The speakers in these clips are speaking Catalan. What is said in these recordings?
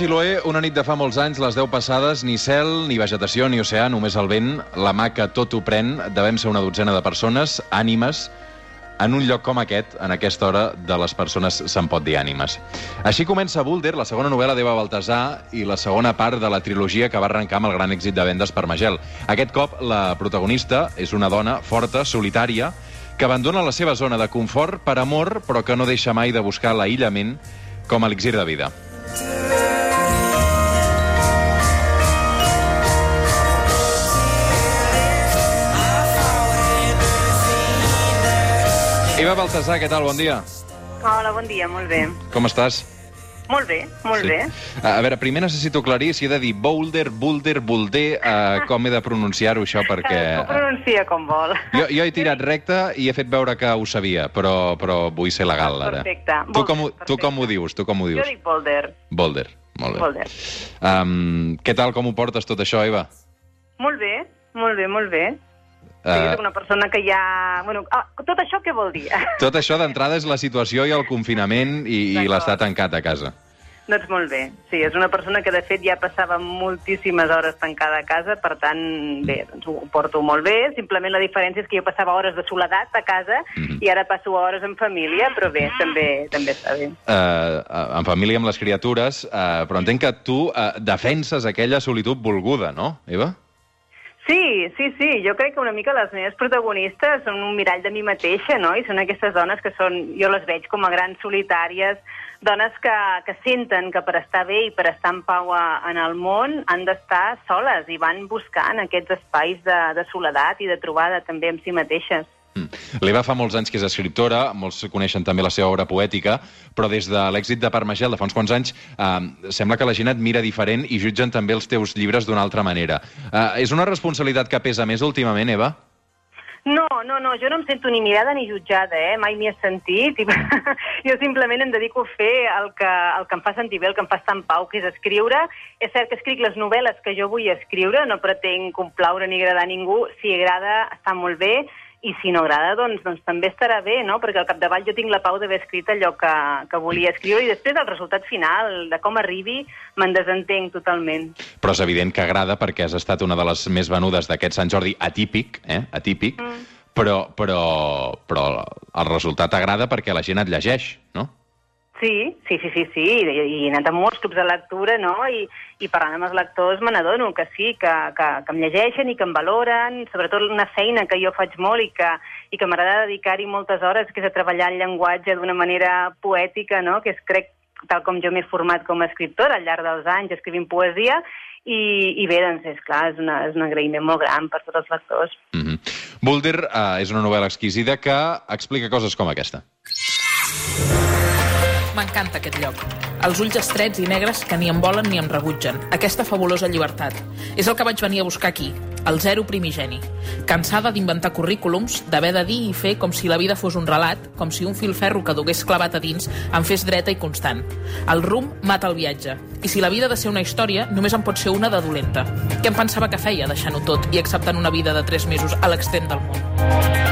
Chiloé, una nit de fa molts anys, les 10 passades, ni cel, ni vegetació, ni oceà, només el vent, la mà que tot ho pren, devem ser una dotzena de persones, ànimes, en un lloc com aquest, en aquesta hora, de les persones se'n pot dir ànimes. Així comença Boulder, la segona novel·la d'Eva Baltasar i la segona part de la trilogia que va arrencar amb el gran èxit de vendes per Magel. Aquest cop, la protagonista és una dona forta, solitària, que abandona la seva zona de confort per amor, però que no deixa mai de buscar l'aïllament com a elixir de vida. Eva Baltasar, què tal? Bon dia. Hola, bon dia, molt bé. Com estàs? Molt bé, molt bé. A veure, primer necessito aclarir si he de dir boulder, boulder, boulder, uh, com he de pronunciar-ho això, perquè... Ho pronuncia com vol. Jo, jo he tirat recte i he fet veure que ho sabia, però, però vull ser legal, ara. Perfecte. Tu com, Boulder, tu com ho perfecte. dius? Tu com ho Jo dius? dic Boulder. Boulder, molt bé. Boulder. Um, què tal, com ho portes tot això, Eva? Molt bé, molt bé, molt bé. Uh... Jo soc una persona que ja... Bueno, ah, tot això què vol dir? tot això d'entrada és la situació i el confinament i, i l'estar tancat a casa. doncs molt bé. Sí, és una persona que de fet ja passava moltíssimes hores tancada a casa, per tant, bé, doncs ho porto molt bé. Simplement la diferència és que jo passava hores de soledat a casa Mhm. i ara passo hores en família, però bé, també també està bé. Uh, en família amb les criatures, uh, però entenc que tu uh, defenses aquella solitud volguda, no, Eva? Sí, sí, sí. Jo crec que una mica les meves protagonistes són un mirall de mi mateixa, no? I són aquestes dones que són, jo les veig com a grans solitàries, dones que, que senten que per estar bé i per estar en pau a, en el món han d'estar soles i van buscant aquests espais de, de soledat i de trobada també amb si mateixes. Mm. L'Eva fa molts anys que és escriptora, molts coneixen també la seva obra poètica, però des de l'èxit de Parmagel de fa uns quants anys eh, sembla que la gent et mira diferent i jutgen també els teus llibres d'una altra manera. Eh, és una responsabilitat que pesa més últimament, Eva? No, no, no, jo no em sento ni mirada ni jutjada, eh? mai m'hi he sentit. I jo simplement em dedico a fer el que, el que em fa sentir bé, el que em fa estar en pau, que és escriure. És cert que escric les novel·les que jo vull escriure, no pretenc complaure ni agradar a ningú. Si agrada, està molt bé, i si no agrada, doncs, doncs també estarà bé, no? Perquè al capdavall jo tinc la pau d'haver escrit allò que, que volia escriure, i després el resultat final, de com arribi, me'n desentenc totalment. Però és evident que agrada perquè has estat una de les més venudes d'aquest Sant Jordi atípic, eh? atípic, mm. però, però, però el resultat agrada perquè la gent et llegeix, no? Sí, sí, sí, sí, sí, i, i he anat a molts clubs de lectura, no?, i, i parlant amb els lectors me n'adono que sí, que, que, que em llegeixen i que em valoren, sobretot una feina que jo faig molt i que, i que m'agrada dedicar-hi moltes hores, que és a treballar el llenguatge d'una manera poètica, no?, que és, crec, tal com jo m'he format com a escriptora al llarg dels anys escrivint poesia, i, i bé, doncs, és clar, és, una, és un agraïment molt gran per tots els lectors. Mm -hmm. Boulder eh, és una novel·la exquisida que explica coses com aquesta. M'encanta aquest lloc. Els ulls estrets i negres que ni em volen ni em rebutgen. Aquesta fabulosa llibertat. És el que vaig venir a buscar aquí, el zero primigeni. Cansada d'inventar currículums, d'haver de dir i fer com si la vida fos un relat, com si un filferro que dugués clavat a dins em fes dreta i constant. El rum mata el viatge. I si la vida ha de ser una història, només en pot ser una de dolenta. Què em pensava que feia, deixant-ho tot i acceptant una vida de tres mesos a l'extrem del món?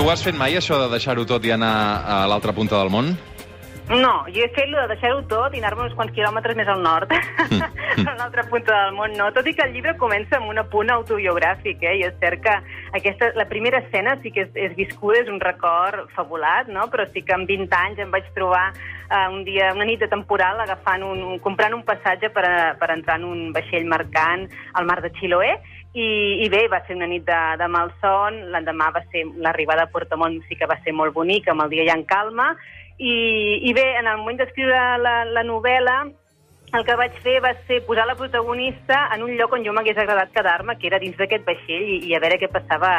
Tu has fet mai això de deixar-ho tot i anar a l'altra punta del món? No, jo he fet lo de deixar-ho tot i anar-me uns quants quilòmetres més al nord, a l'altra punta del món, no. Tot i que el llibre comença amb un apunt autobiogràfic, eh? i és cert que aquesta, la primera escena sí que és, és viscuda, és un record fabulat, no? però sí que amb 20 anys em vaig trobar eh, un dia, una nit de temporal, agafant un, un, comprant un passatge per, a, per entrar en un vaixell mercant al mar de Chiloé, i, i bé, va ser una nit de, de malson, l'endemà va ser l'arribada a Puerto Montt sí que va ser molt bonica, amb el dia ja en calma, i, i bé, en el moment d'escriure la, la novel·la, el que vaig fer va ser posar la protagonista en un lloc on jo m'hagués agradat quedar-me, que era dins d'aquest vaixell, i, i a veure què passava,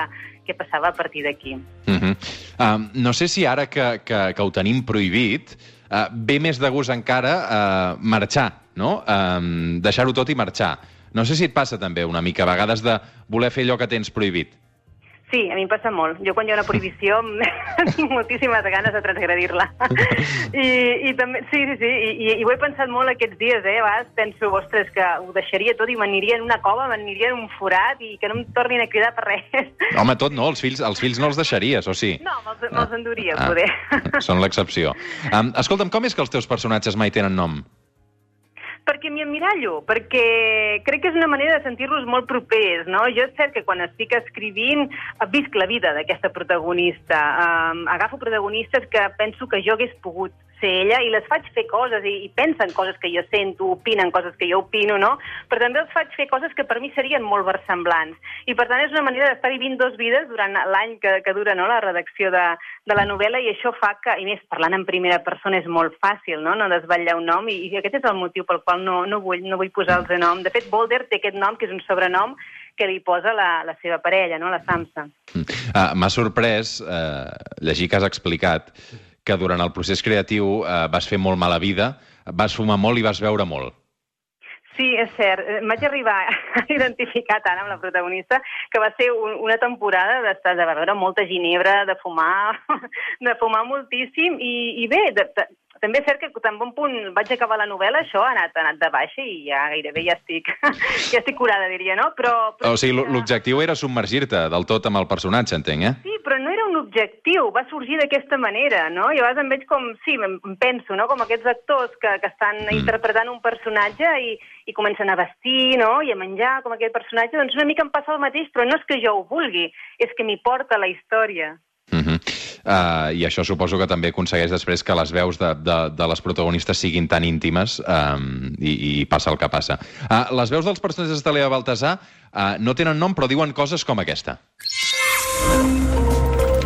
què passava a partir d'aquí. Uh -huh. uh, no sé si ara que, que, que ho tenim prohibit, uh, ve més de gust encara uh, marxar, no? Um, Deixar-ho tot i marxar. No sé si et passa també una mica, a vegades, de voler fer allò que tens prohibit. Sí, a mi em passa molt. Jo quan hi ha una prohibició tinc moltíssimes ganes de transgredir-la. I, I també, sí, sí, sí, i, i ho he pensat molt aquests dies, eh? A vegades penso, ostres, que ho deixaria tot i m'aniria en una cova, m'aniria en un forat i que no em tornin a cridar per res. Home, tot no, els fills, els fills no els deixaries, o sí? No, me'ls me enduria, ah, poder. Són l'excepció. Um, escolta'm, com és que els teus personatges mai tenen nom? Perquè m'hi emmirallo, perquè crec que és una manera de sentir-los molt propers, no? Jo és cert que quan estic escrivint visc la vida d'aquesta protagonista. Um, agafo protagonistes que penso que jo hagués pogut ser ella i les faig fer coses i, i pensen coses que jo sento, opinen coses que jo opino, no? Però també els faig fer coses que per mi serien molt versemblants. I per tant és una manera d'estar vivint dos vides durant l'any que, que dura no? la redacció de, de la novel·la i això fa que, i més parlant en primera persona és molt fàcil, no? No desvetllar un nom i, i aquest és el motiu pel qual no, no, vull, no vull posar el nom. De fet, Boulder té aquest nom que és un sobrenom que li posa la, la seva parella, no? la Samsa. Mm. Uh, M'ha sorprès uh, llegir que has explicat que durant el procés creatiu eh, vas fer molt mala vida, vas fumar molt i vas beure molt. Sí, és cert. Eh, vaig arribar a identificar tant amb la protagonista que va ser un, una temporada d'estar de beure molta ginebra, de fumar, de fumar moltíssim i, i bé, de, de, també és cert que tan bon punt vaig acabar la novel·la, això ha anat, ha anat de baixa i ja gairebé ja estic, ja estic curada, diria, no? Però, però o sigui, l'objectiu era submergir-te del tot amb el personatge, entenc, eh? Sí, però no era un objectiu, va sorgir d'aquesta manera, no? I a vegades em veig com, sí, em penso, no? Com aquests actors que, que estan mm. interpretant un personatge i, i comencen a vestir, no?, i a menjar com aquest personatge, doncs una mica em passa el mateix, però no és que jo ho vulgui, és que m'hi porta la història. Mm -hmm. uh, I això suposo que també aconsegueix després que les veus de, de, de les protagonistes siguin tan íntimes um, i, i passa el que passa. Uh, les veus dels personatges de Lea Baltasar uh, no tenen nom, però diuen coses com aquesta.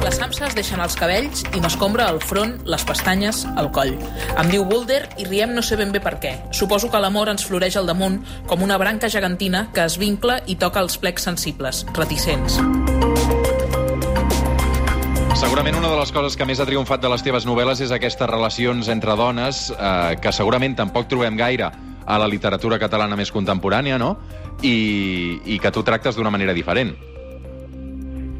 Les samses deixen els cabells i m'escombra el front, les pestanyes, el coll. Em diu Boulder i riem no sé ben bé per què. Suposo que l'amor ens floreix al damunt com una branca gegantina que es vincla i toca els plecs sensibles, reticents. Segurament una de les coses que més ha triomfat de les teves novel·les és aquestes relacions entre dones, eh, que segurament tampoc trobem gaire a la literatura catalana més contemporània, no? I, i que tu tractes d'una manera diferent.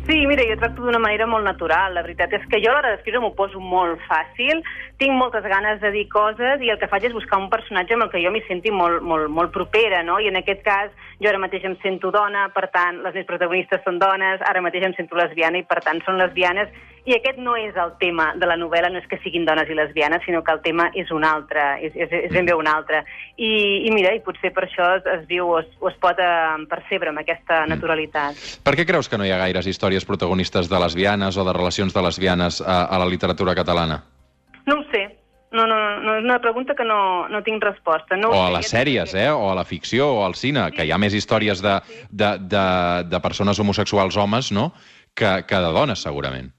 Sí, mira, jo tracto d'una manera molt natural. La veritat és que jo a l'hora d'escriure m'ho poso molt fàcil, tinc moltes ganes de dir coses i el que faig és buscar un personatge amb el que jo m'hi senti molt, molt, molt propera, no? I en aquest cas jo ara mateix em sento dona, per tant, les meves protagonistes són dones, ara mateix em sento lesbiana i per tant són lesbianes i aquest no és el tema de la novel·la, no és que siguin dones i lesbianes, sinó que el tema és un altre, és, és, és ben bé un altre. I, i mira, i potser per això es, es viu o es, o es pot eh, percebre amb aquesta naturalitat. Per què creus que no hi ha gaires històries protagonistes de lesbianes o de relacions de lesbianes a, a la literatura catalana? No ho sé, no, no, no, és una pregunta que no, no tinc resposta. No o a les sèries, eh? o a la ficció, o al cine, sí. que hi ha més històries de, de, de, de persones homosexuals homes no? que, que de dones, segurament.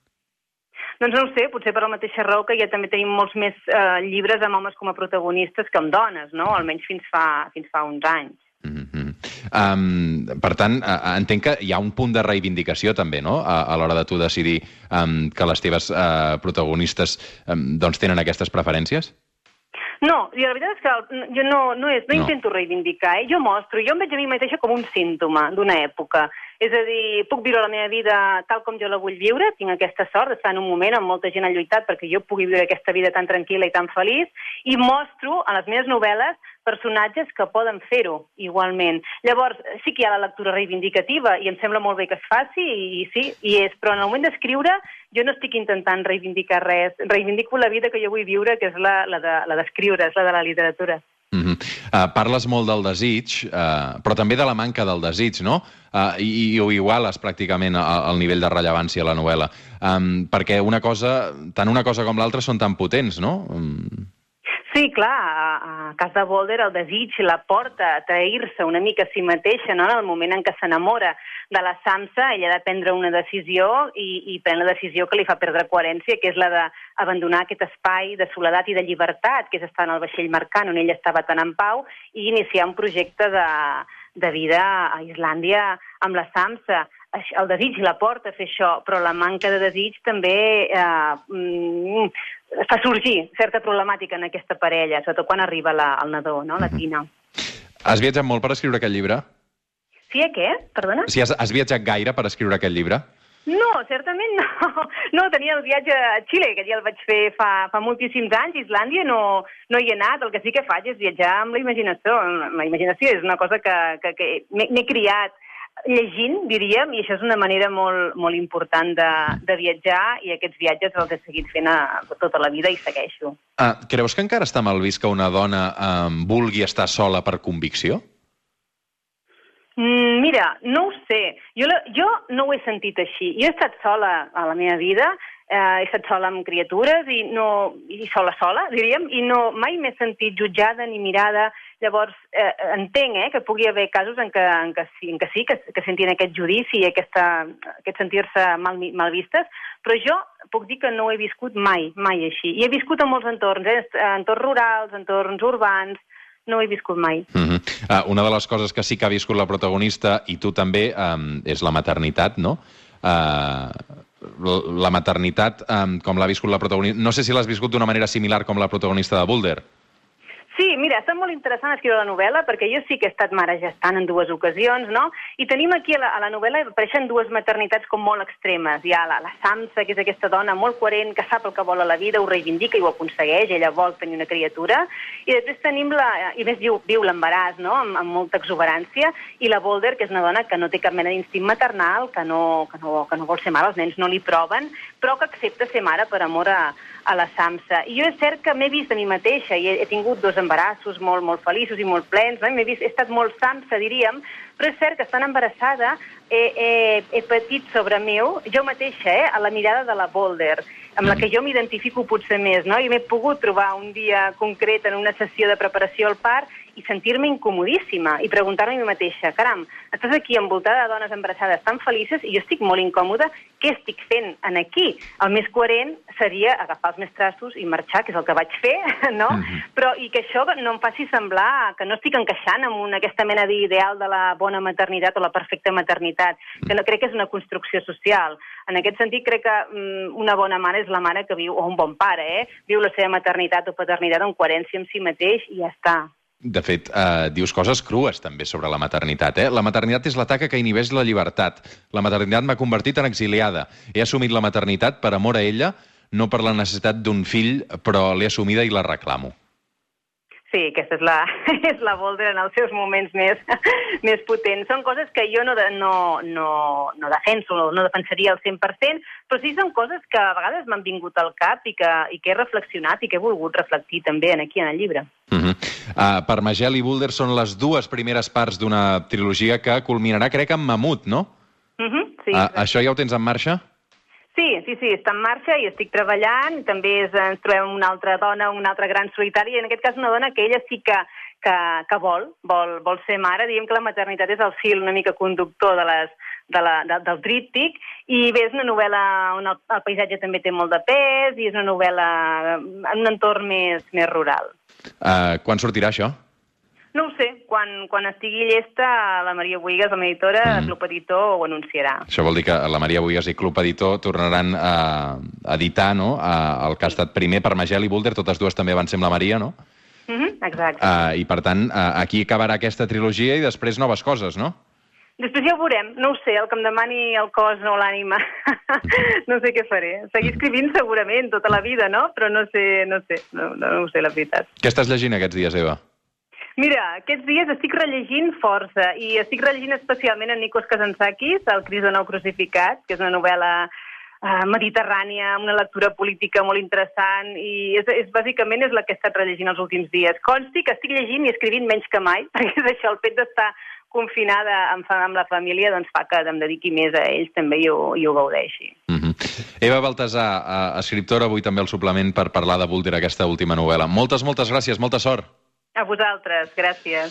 Doncs no ho sé, potser per la mateixa raó que ja també tenim molts més eh, llibres amb homes com a protagonistes que amb dones, no? Almenys fins fa, fins fa uns anys. Mm -hmm. Um, per tant, uh, entenc que hi ha un punt de reivindicació també, no?, a, a l'hora de tu decidir um, que les teves uh, protagonistes um, doncs tenen aquestes preferències? No, i la veritat és que jo no, no, és, no, no. intento reivindicar, eh? jo mostro, jo em veig a mi mateixa com un símptoma d'una època. És a dir, puc viure la meva vida tal com jo la vull viure, tinc aquesta sort d'estar en un moment on molta gent ha lluitat perquè jo pugui viure aquesta vida tan tranquil·la i tan feliç, i mostro a les meves novel·les personatges que poden fer-ho igualment. Llavors, sí que hi ha la lectura reivindicativa i em sembla molt bé que es faci, i, i sí, i és, però en el moment d'escriure jo no estic intentant reivindicar res, reivindico la vida que jo vull viure, que és la, la d'escriure, de, la és la de la literatura. Mm -hmm. uh, parles molt del desig, uh, però també de la manca del desig, no? Uh, i, I ho iguales pràcticament al nivell de rellevància a la novel·la. Um, perquè una cosa, tant una cosa com l'altra són tan potents, no? Um... Sí, clar, a, a cas de Boulder el desig la porta a trair-se una mica a si mateixa, no?, en el moment en què s'enamora de la Samsa, ella ha de prendre una decisió i, i pren la decisió que li fa perdre coherència, que és la d'abandonar aquest espai de soledat i de llibertat, que és estar en el vaixell mercant, on ella estava tan en pau, i iniciar un projecte de, de vida a Islàndia amb la Samsa. El desig la porta a fer això, però la manca de desig també eh, mm, fa sorgir certa problemàtica en aquesta parella, sobretot quan arriba la, el nadó, no? la Tina. Has viatjat molt per escriure aquest llibre? Sí, a què? Perdona? Si has, has viatjat gaire per escriure aquest llibre? No, certament no. No, tenia el viatge a Xile, que ja el vaig fer fa, fa moltíssims anys. Islàndia no, no hi he anat. El que sí que faig és viatjar amb la imaginació. La imaginació és una cosa que, que, que m'he criat llegint, diríem, i això és una manera molt, molt important de, de viatjar i aquests viatges els he seguit fent a, tota la vida i segueixo. Ah, creus que encara està mal vist que una dona eh, vulgui estar sola per convicció? Mm, mira, no ho sé. Jo, jo no ho he sentit així. Jo he estat sola a la meva vida, eh, he estat sola amb criatures i, no, i sola sola, diríem, i no, mai m'he sentit jutjada ni mirada. Llavors, eh, entenc eh, que pugui haver casos en què, en què sí, en què, sí que, que sentin aquest judici i aquesta, aquest sentir-se mal, mal vistes, però jo puc dir que no he viscut mai, mai així. I he viscut en molts entorns, eh, entorns rurals, entorns urbans, no he viscut mai. Uh -huh. uh, una de les coses que sí que ha viscut la protagonista, i tu també, um, és la maternitat, no? Uh, la maternitat, um, com l'ha viscut la protagonista... No sé si l'has viscut d'una manera similar com la protagonista de Boulder. Sí, mira, està molt interessant escriure la novel·la perquè jo sí que he estat mare gestant en dues ocasions, no? I tenim aquí a la, a la novel·la apareixen dues maternitats com molt extremes. Hi ha la, la Samsa, que és aquesta dona molt coherent, que sap el que vol a la vida, ho reivindica i ho aconsegueix, ella vol tenir una criatura. I després tenim la... I més viu, viu l'embaràs, no?, amb, amb molta exuberància. I la Boulder, que és una dona que no té cap mena d'instint maternal, que no, que, no, que no vol ser mare, els nens no li proven, però que accepta ser mare per amor a, a la Samsa. I jo és cert que m'he vist a mi mateixa i he, he tingut dos embarassos molt, molt feliços i molt plens, no? vist, he estat molt Samsa, diríem, però és cert que estant embarassada he, he, he patit sobre meu, jo mateixa, eh, a la mirada de la Boulder, amb la que jo m'identifico potser més, no? I m'he pogut trobar un dia concret en una sessió de preparació al parc i sentir-me incomodíssima i preguntar-me a mi mateixa, caram, estàs aquí envoltada de dones embarassades tan felices i jo estic molt incòmoda, què estic fent en aquí? El més coherent seria agafar els meus traços i marxar, que és el que vaig fer, no? Mm -hmm. Però, i que això no em faci semblar que no estic encaixant amb una, aquesta mena d'ideal de la bona maternitat o la perfecta maternitat, que no crec que és una construcció social. En aquest sentit, crec que mm, una bona mare és la mare que viu, o un bon pare, eh? viu la seva maternitat o paternitat en coherència amb si mateix i ja està. De fet, eh, dius coses crues també sobre la maternitat. Eh? La maternitat és l'ataca que inhibeix la llibertat. La maternitat m'ha convertit en exiliada. He assumit la maternitat per amor a ella, no per la necessitat d'un fill, però l'he assumida i la reclamo. Sí, aquesta és la, és la Boulder en els seus moments més, més potents. Són coses que jo no, no, no, no defenso, no, no defensaria al 100%, però sí són coses que a vegades m'han vingut al cap i que, i que he reflexionat i que he volgut reflectir també en aquí en el llibre. Uh -huh. uh, per Magel i Boulder són les dues primeres parts d'una trilogia que culminarà, crec, amb Mamut, no? Uh -huh, sí. Uh, això ja ho tens en marxa? Sí, sí, sí, està en marxa i estic treballant. També és, ens trobem una altra dona, una altra gran solitària, i en aquest cas una dona que ella sí que, que, que vol, vol, vol ser mare. Diem que la maternitat és el fil una mica conductor de les, de la, de, del tríptic, i bé, és una novel·la on el, el paisatge també té molt de pes, i és una novel·la en un entorn més, més rural. Uh, quan sortirà això? No ho sé, quan, quan estigui llesta la Maria Boigues, la meva editora, mm. Club Editor ho anunciarà. Això vol dir que la Maria Boigues i Club Editor tornaran a editar no? el que ha estat primer per Magel i Boulder, totes dues també van ser amb la Maria, no? Mm -hmm, exacte. Uh, I per tant, uh, aquí acabarà aquesta trilogia i després noves coses, no? Després ja ho veurem, no ho sé, el que em demani el cos o l'ànima. no sé què faré. Seguir escrivint segurament tota la vida, no? Però no sé, no sé, no, no ho sé, la veritat. Què estàs llegint aquests dies, Eva? Mira, aquests dies estic rellegint força i estic rellegint especialment en Nikos Kazantzakis, El Cristo nou crucificat, que és una novel·la uh, mediterrània, una lectura política molt interessant i és, és, bàsicament és la que he estat rellegint els últims dies. Consti que estic llegint i escrivint menys que mai, perquè és això, el fet d'estar confinada amb, amb la família doncs fa que em dediqui més a ells també i ho, i ho gaudeixi. Mm -hmm. Eva Baltasar, uh, escriptora, avui també el suplement per parlar de Boulder, aquesta última novel·la. Moltes, moltes gràcies, molta sort. A vosaltres, gràcies.